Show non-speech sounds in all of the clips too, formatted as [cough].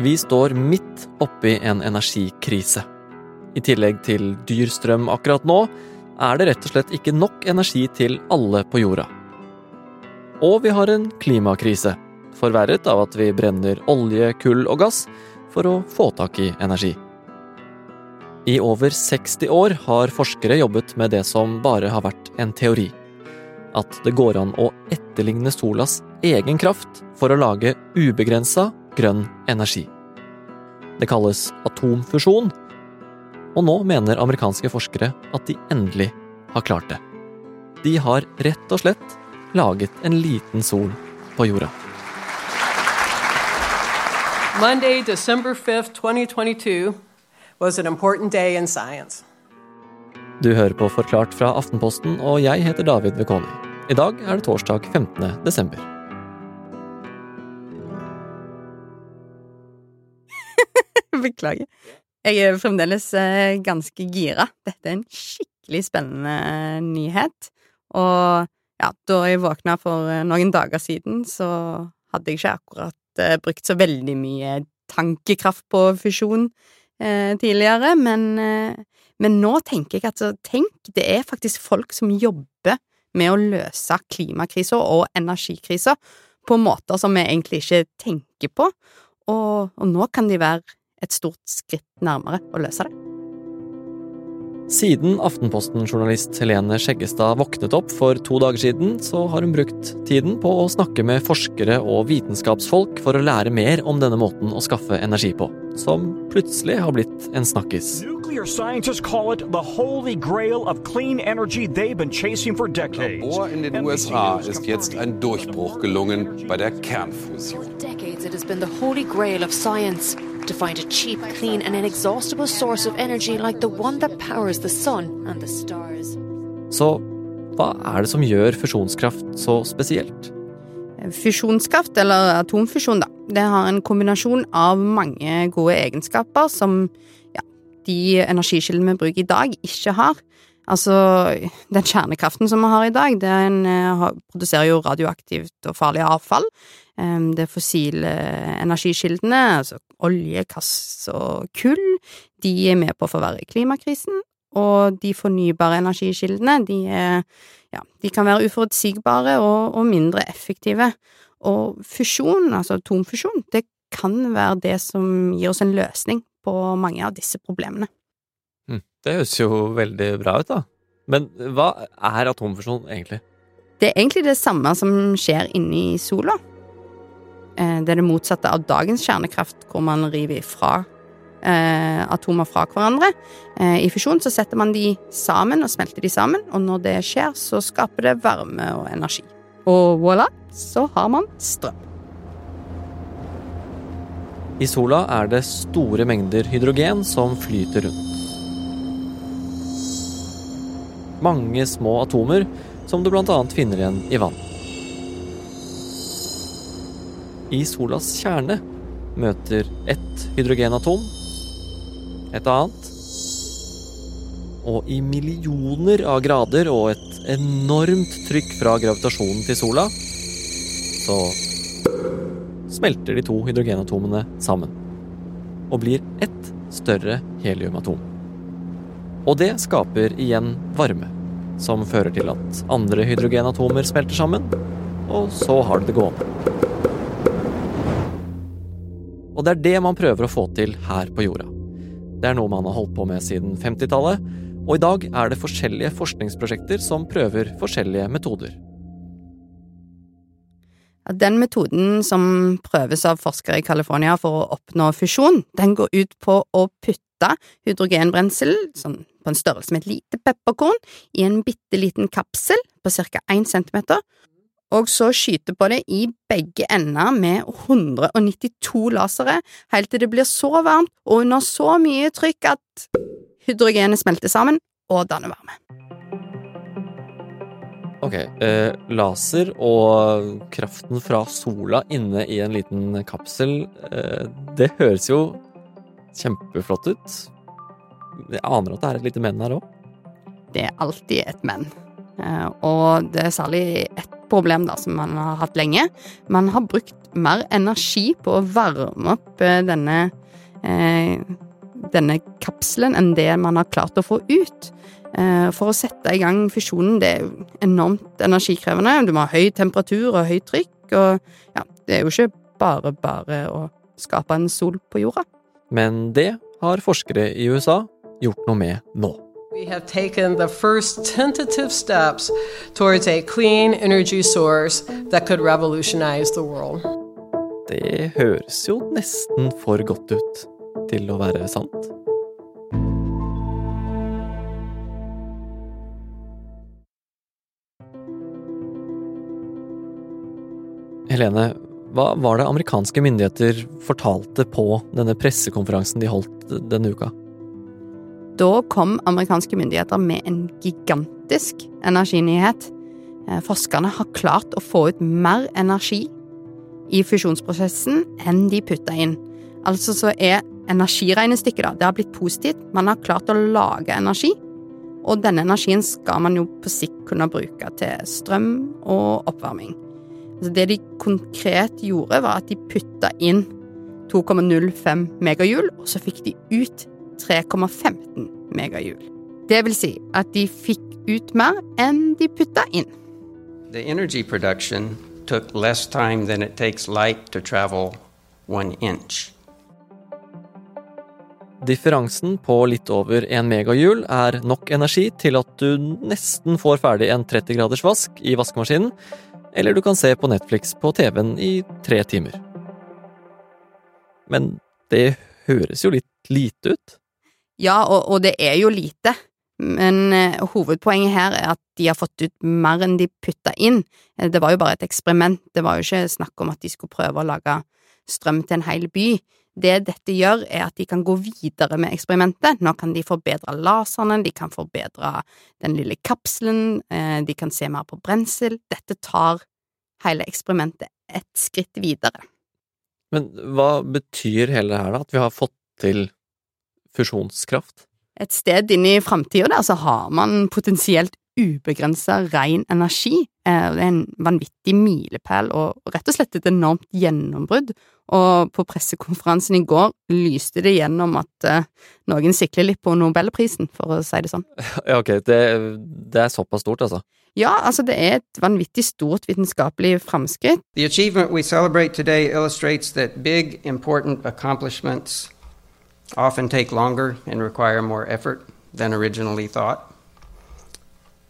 Vi står midt oppi en energikrise. I tillegg til dyr strøm akkurat nå, er det rett og slett ikke nok energi til alle på jorda. Og vi har en klimakrise, forverret av at vi brenner olje, kull og gass for å få tak i energi. I over 60 år har forskere jobbet med det som bare har vært en teori. At det går an å etterligne solas egen kraft for å lage ubegrensa grønn energi. Det kalles atomfusjon, og nå mener amerikanske forskere at de endelig har klart det. De har rett og slett laget en liten sol på jorda. Monday, December 5th, 2022 was an important day in science. Du hører på Forklart fra Aftenposten, og jeg heter David Vekoni. I dag er det torsdag 15. desember. [laughs] Beklager. Jeg er fremdeles eh, ganske gira. Dette er en skikkelig spennende eh, nyhet. Og ja, da jeg våkna for eh, noen dager siden, så hadde jeg ikke akkurat brukt så veldig mye tankekraft på fusjon eh, tidligere, men, eh, men nå tenker jeg at altså, tenk, det er faktisk folk som jobber med å løse klimakrisa og energikrisa på måter som vi egentlig ikke tenker på, og, og nå kan de være et stort skritt nærmere å løse det. Siden Aftenposten-journalist Helene Skjeggestad våknet opp for to dager siden, så har hun brukt tiden på å snakke med forskere og vitenskapsfolk for å lære mer om denne måten å skaffe energi på, som plutselig har blitt en snakkis. Nuclear scientists call it the holy grail of clean energy they've been chasing for decades. Labor in den USA ist jetzt ein Durchbruch gelungen bei der Kernfusion. decades it has been the holy grail of science to find a cheap, clean, and inexhaustible source of energy like the one that powers the sun and the stars. Så hva er det som gjør fusjonskraft så spesielt? Fusjonskraft, eller atomfusjon, da, det har en kombinasjon av mange gode egenskaper som ja, de energikildene vi bruker i dag, ikke har. Altså, den kjernekraften som vi har i dag, den eh, produserer jo radioaktivt og farlig avfall. Det Det fossile energikildene, altså olje, gass og kull, de er med på å forverre klimakrisen. Og de fornybare energikildene, de, er, ja, de kan være uforutsigbare og, og mindre effektive. Og fusjon, altså atomfusjon, det kan være det som gir oss en løsning på mange av disse problemene. Det høres jo veldig bra ut, da. Men hva er atomfusjon egentlig? Det er egentlig det samme som skjer inni sola. Eh, Det er det motsatte av dagens kjernekraft, hvor man river ifra eh, atomer fra hverandre. Eh, I fusjon så setter man de sammen og smelter de sammen, og når det skjer, så skaper det varme og energi. Og voilà, så har man strøm. I sola er det store mengder hydrogen som flyter rundt. Mange små atomer som du annet finner igjen i vann. I solas kjerne møter ett hydrogenatom et annet. Og i millioner av grader og et enormt trykk fra gravitasjonen til sola, så smelter de to hydrogenatomene sammen. Og blir ett større heliumatom. Og det skaper igjen varme, som fører til at andre hydrogenatomer smelter sammen, og så har det det gående. Og det er det man prøver å få til her på jorda. Det er noe man har holdt på med siden 50-tallet, og i dag er det forskjellige forskningsprosjekter som prøver forskjellige metoder. Den metoden som prøves av forskere i California for å oppnå fusjon, den går ut på å putte hydrogenbrensel, sånn på en størrelse med et lite pepperkorn, i en bitte liten kapsel på ca. 1 centimeter, og så skyte på det i begge ender med 192 lasere, helt til det blir så varmt og under så mye trykk at hydrogenet smelter sammen og danner varme. Ok, eh, laser og kraften fra sola inne i en liten kapsel, eh, det høres jo kjempeflott ut. Jeg aner at det er et lite men her òg. Det er alltid et men. Eh, og det er særlig ett problem da, som man har hatt lenge. Man har brukt mer energi på å varme opp eh, denne, eh, denne kapselen enn det man har klart å få ut. Eh, for å sette i gang fusjonen, det er jo enormt energikrevende. Du må ha høy temperatur og høyt trykk, og ja, det er jo ikke bare bare å skape en sol på jorda. Men det har forskere i USA gjort noe med nå. We have taken the first tentative steps towards a clean energy source that could revolutionize the world. Det høres jo nesten for godt ut til å være sant. Helene, hva var det amerikanske myndigheter fortalte på denne pressekonferansen de holdt denne uka? Da kom amerikanske myndigheter med en gigantisk energinyhet. Eh, forskerne har klart å få ut mer energi i fusjonsprosessen enn de putta inn. Altså så er energiregnestykket da, det har blitt positivt. Man har klart å lage energi. Og denne energien skal man jo på sikt kunne bruke til strøm og oppvarming. Altså det de konkret gjorde, var at de putta inn 2,05 megahjul, og så fikk de ut 3,15 megahjul. Det vil si at de fikk ut mer enn de putta inn. The energy production took less time than it takes light to travel one inch. Differansen på litt over en megahjul er nok energi til at du nesten får ferdig en 30 graders vask i vaskemaskinen, eller du kan se på Netflix på TV-en i tre timer. Men det høres jo litt lite ut? Ja, og, og det er jo lite. Men eh, hovedpoenget her er at de har fått ut mer enn de putta inn. Eh, Det var jo bare et eksperiment, det var jo ikke snakk om at de skulle prøve å lage strøm til en hel by. Det dette gjør, er at de kan gå videre med eksperimentet. Nå kan de forbedre laserne, de kan forbedre den lille kapselen, eh, de kan se mer på brensel. Dette tar hele eksperimentet et skritt videre. Men hva betyr hele det her, da? At vi har fått til fusjonskraft? Et sted inn i framtida der så har man potensielt ubegrensa ren energi. Eh, Det er en vanvittig milepæl og rett og slett et enormt gjennombrudd. Og på pressekonferansen i går lyste det gjennom at eh, noen sikler litt på nobelprisen, for å si det sånn. [laughs] Ja, ok, det, det er såpass stort, altså. Ja, altså det er et vanvittig stort vitenskapelig framskritt. The achievement we celebrate today illustrates that big, important accomplishments often take longer and require more effort than originally thought,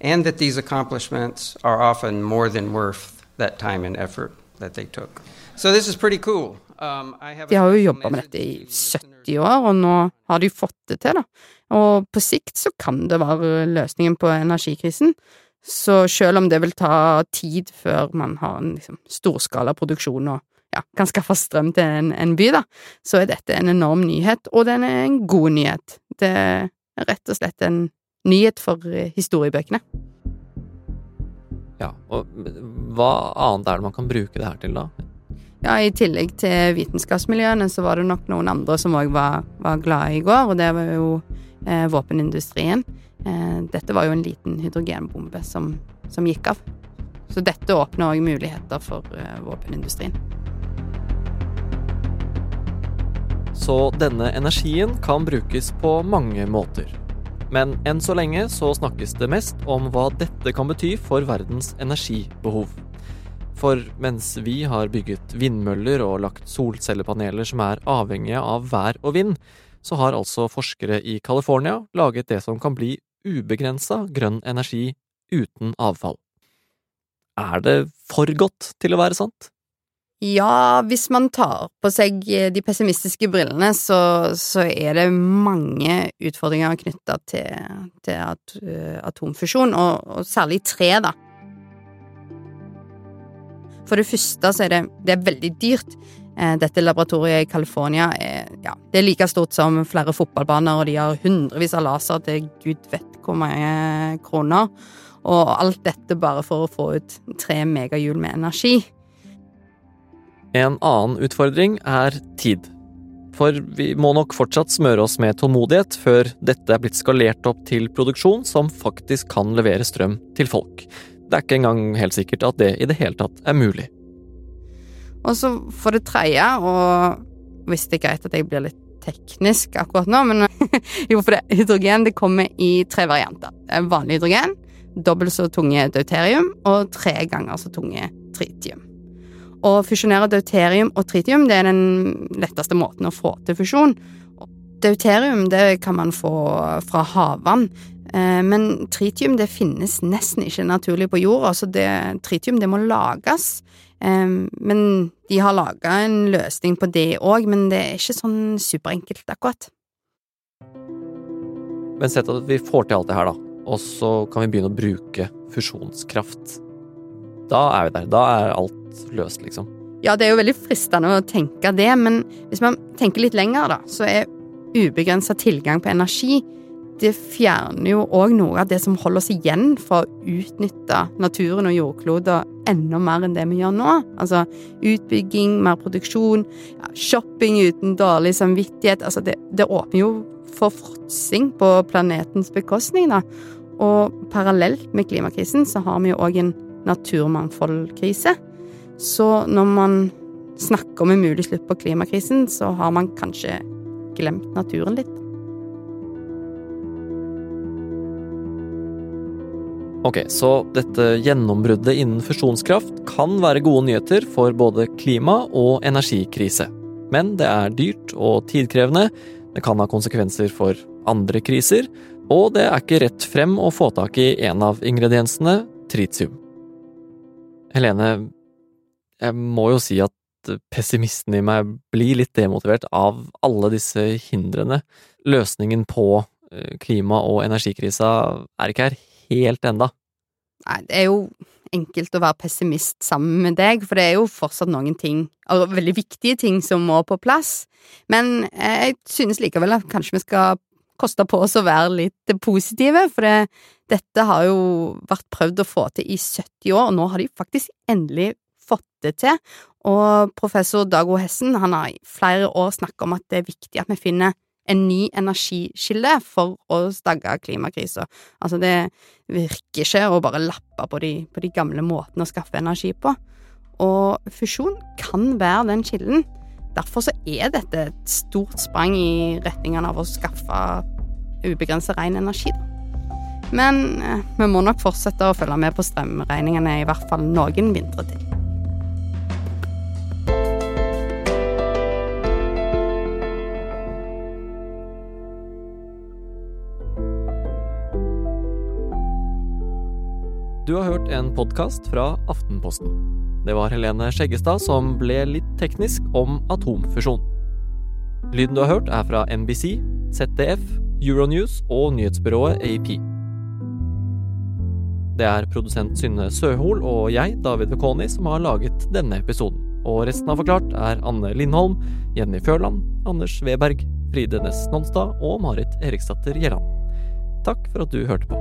and that these accomplishments are often more than worth that time and effort that they took. So, this is pretty cool. Um, De har jo jobba med dette i 70 år, og nå har de fått det til, da. Og på sikt så kan det være løsningen på energikrisen. Så selv om det vil ta tid før man har en liksom, storskala produksjon og ja, kan skaffe strøm til en, en by, da, så er dette en enorm nyhet, og den er en god nyhet. Det er rett og slett en nyhet for eh, historiebøkene. Ja, og hva annet er det man kan bruke det her til, da? Ja, I tillegg til vitenskapsmiljøene så var det nok noen andre som òg var, var glade i går, og det var jo eh, våpenindustrien. Eh, dette var jo en liten hydrogenbombe som, som gikk av. Så dette åpner òg muligheter for eh, våpenindustrien. Så denne energien kan brukes på mange måter. Men enn så lenge så snakkes det mest om hva dette kan bety for verdens energibehov. For mens vi har bygget vindmøller og lagt solcellepaneler som er avhengige av vær og vind, så har altså forskere i California laget det som kan bli ubegrensa grønn energi uten avfall. Er det for godt til å være sant? Ja, hvis man tar på seg eh, de pessimistiske brillene, så, så er det mange utfordringer knytta til, til at, uh, atomfusjon, og, og særlig tre, da. For det første så er det, det er veldig dyrt. Eh, Dette laboratoriet i California er, ja, det er like stort som flere fotballbaner, og de har hundrevis av laser til gud vet hvor mange kroner. Og alt dette bare for å få ut tre megahjul med energi. En annen utfordring er tid. For vi må nok fortsatt smøre oss med tålmodighet før dette er blitt skalert opp til produksjon som faktisk kan levere strøm til folk. Det er ikke engang helt sikkert at det i det hele tatt er mulig. Og så for det tredje, og hvis det er greit at jeg blir litt teknisk akkurat nå, men [laughs] jo, for det, hydrogen det kommer i tre varianter. Er vanlig hydrogen, dobbelt så tunge deuterium og tre ganger så tunge tritium. Å fusjonere deuterium og tritium det er den letteste måten å få til fusjon. Deuterium det kan man få fra havvann, men tritium det finnes nesten ikke naturlig på jorda, så det, tritium det må lages. Men de har laga en løsning på det òg, men det er ikke sånn superenkelt, akkurat. Men sett at vi får til alt det her, da, og så kan vi begynne å bruke fusjonskraft. Da er vi der. Da er alt løst, liksom. Ja, det er jo veldig fristende å tenke det, men hvis man tenker litt lenger, da, så er ubegrensa tilgang på energi det fjerner jo òg noe av det som holder oss igjen for å utnytte naturen og jordkloden enda mer enn det vi gjør nå. Altså utbygging, mer produksjon, shopping uten dårlig samvittighet. Altså det, det åpner jo for fråtsing på planetens bekostning, da. Og parallelt med klimakrisen så har vi jo òg en naturmangfoldkrise. Så når man snakker om en mulig slutt på klimakrisen, så har man kanskje glemt naturen litt. Ok, så dette gjennombruddet innen fusjonskraft kan være gode nyheter for både klima- og energikrise. Men det er dyrt og tidkrevende, det kan ha konsekvenser for andre kriser, og det er ikke rett frem å få tak i en av ingrediensene, tritium. Helene, jeg må jo si at pessimisten i meg blir litt demotivert av alle disse hindrene. Løsningen på eh, klima- og energikrisa er ikke her helt enda. Nei, det er jo enkelt å være pessimist sammen med deg, for det er jo fortsatt noen ting, og veldig viktige ting, som må på plass. Men jeg synes likevel at kanskje vi skal koste på oss å være litt positive, for det, dette har jo vært prøvd å få til i 70 år, og nå har de faktisk endelig fått det til. Og professor Dag O. Hessen han har i flere år snakket om at det er viktig at vi finner en ny energikilde for å stagge klimakrisa. Altså, det virker ikke å bare lappe på de, på de gamle måtene å skaffe energi på. Og fusjon kan være den kilden. Derfor så er dette et stort sprang i retningen av å skaffe ubegrenset ren energi. Men eh, vi må nok fortsette å følge med på strømregningene i hvert fall noen vintre til. Du har hørt en podkast fra Aftenposten. Det var Helene Skjeggestad som ble litt teknisk om atomfusjon. Lyden du har hørt, er fra NBC, ZDF, Euronews og nyhetsbyrået AP. Det er produsent Synne Søhol og jeg, David Vekoni, som har laget denne episoden. Og resten av Forklart er Anne Lindholm, Jenny Førland, Anders Weberg, Fride Næss Nonstad og Marit Eriksdatter Gjelland. Takk for at du hørte på.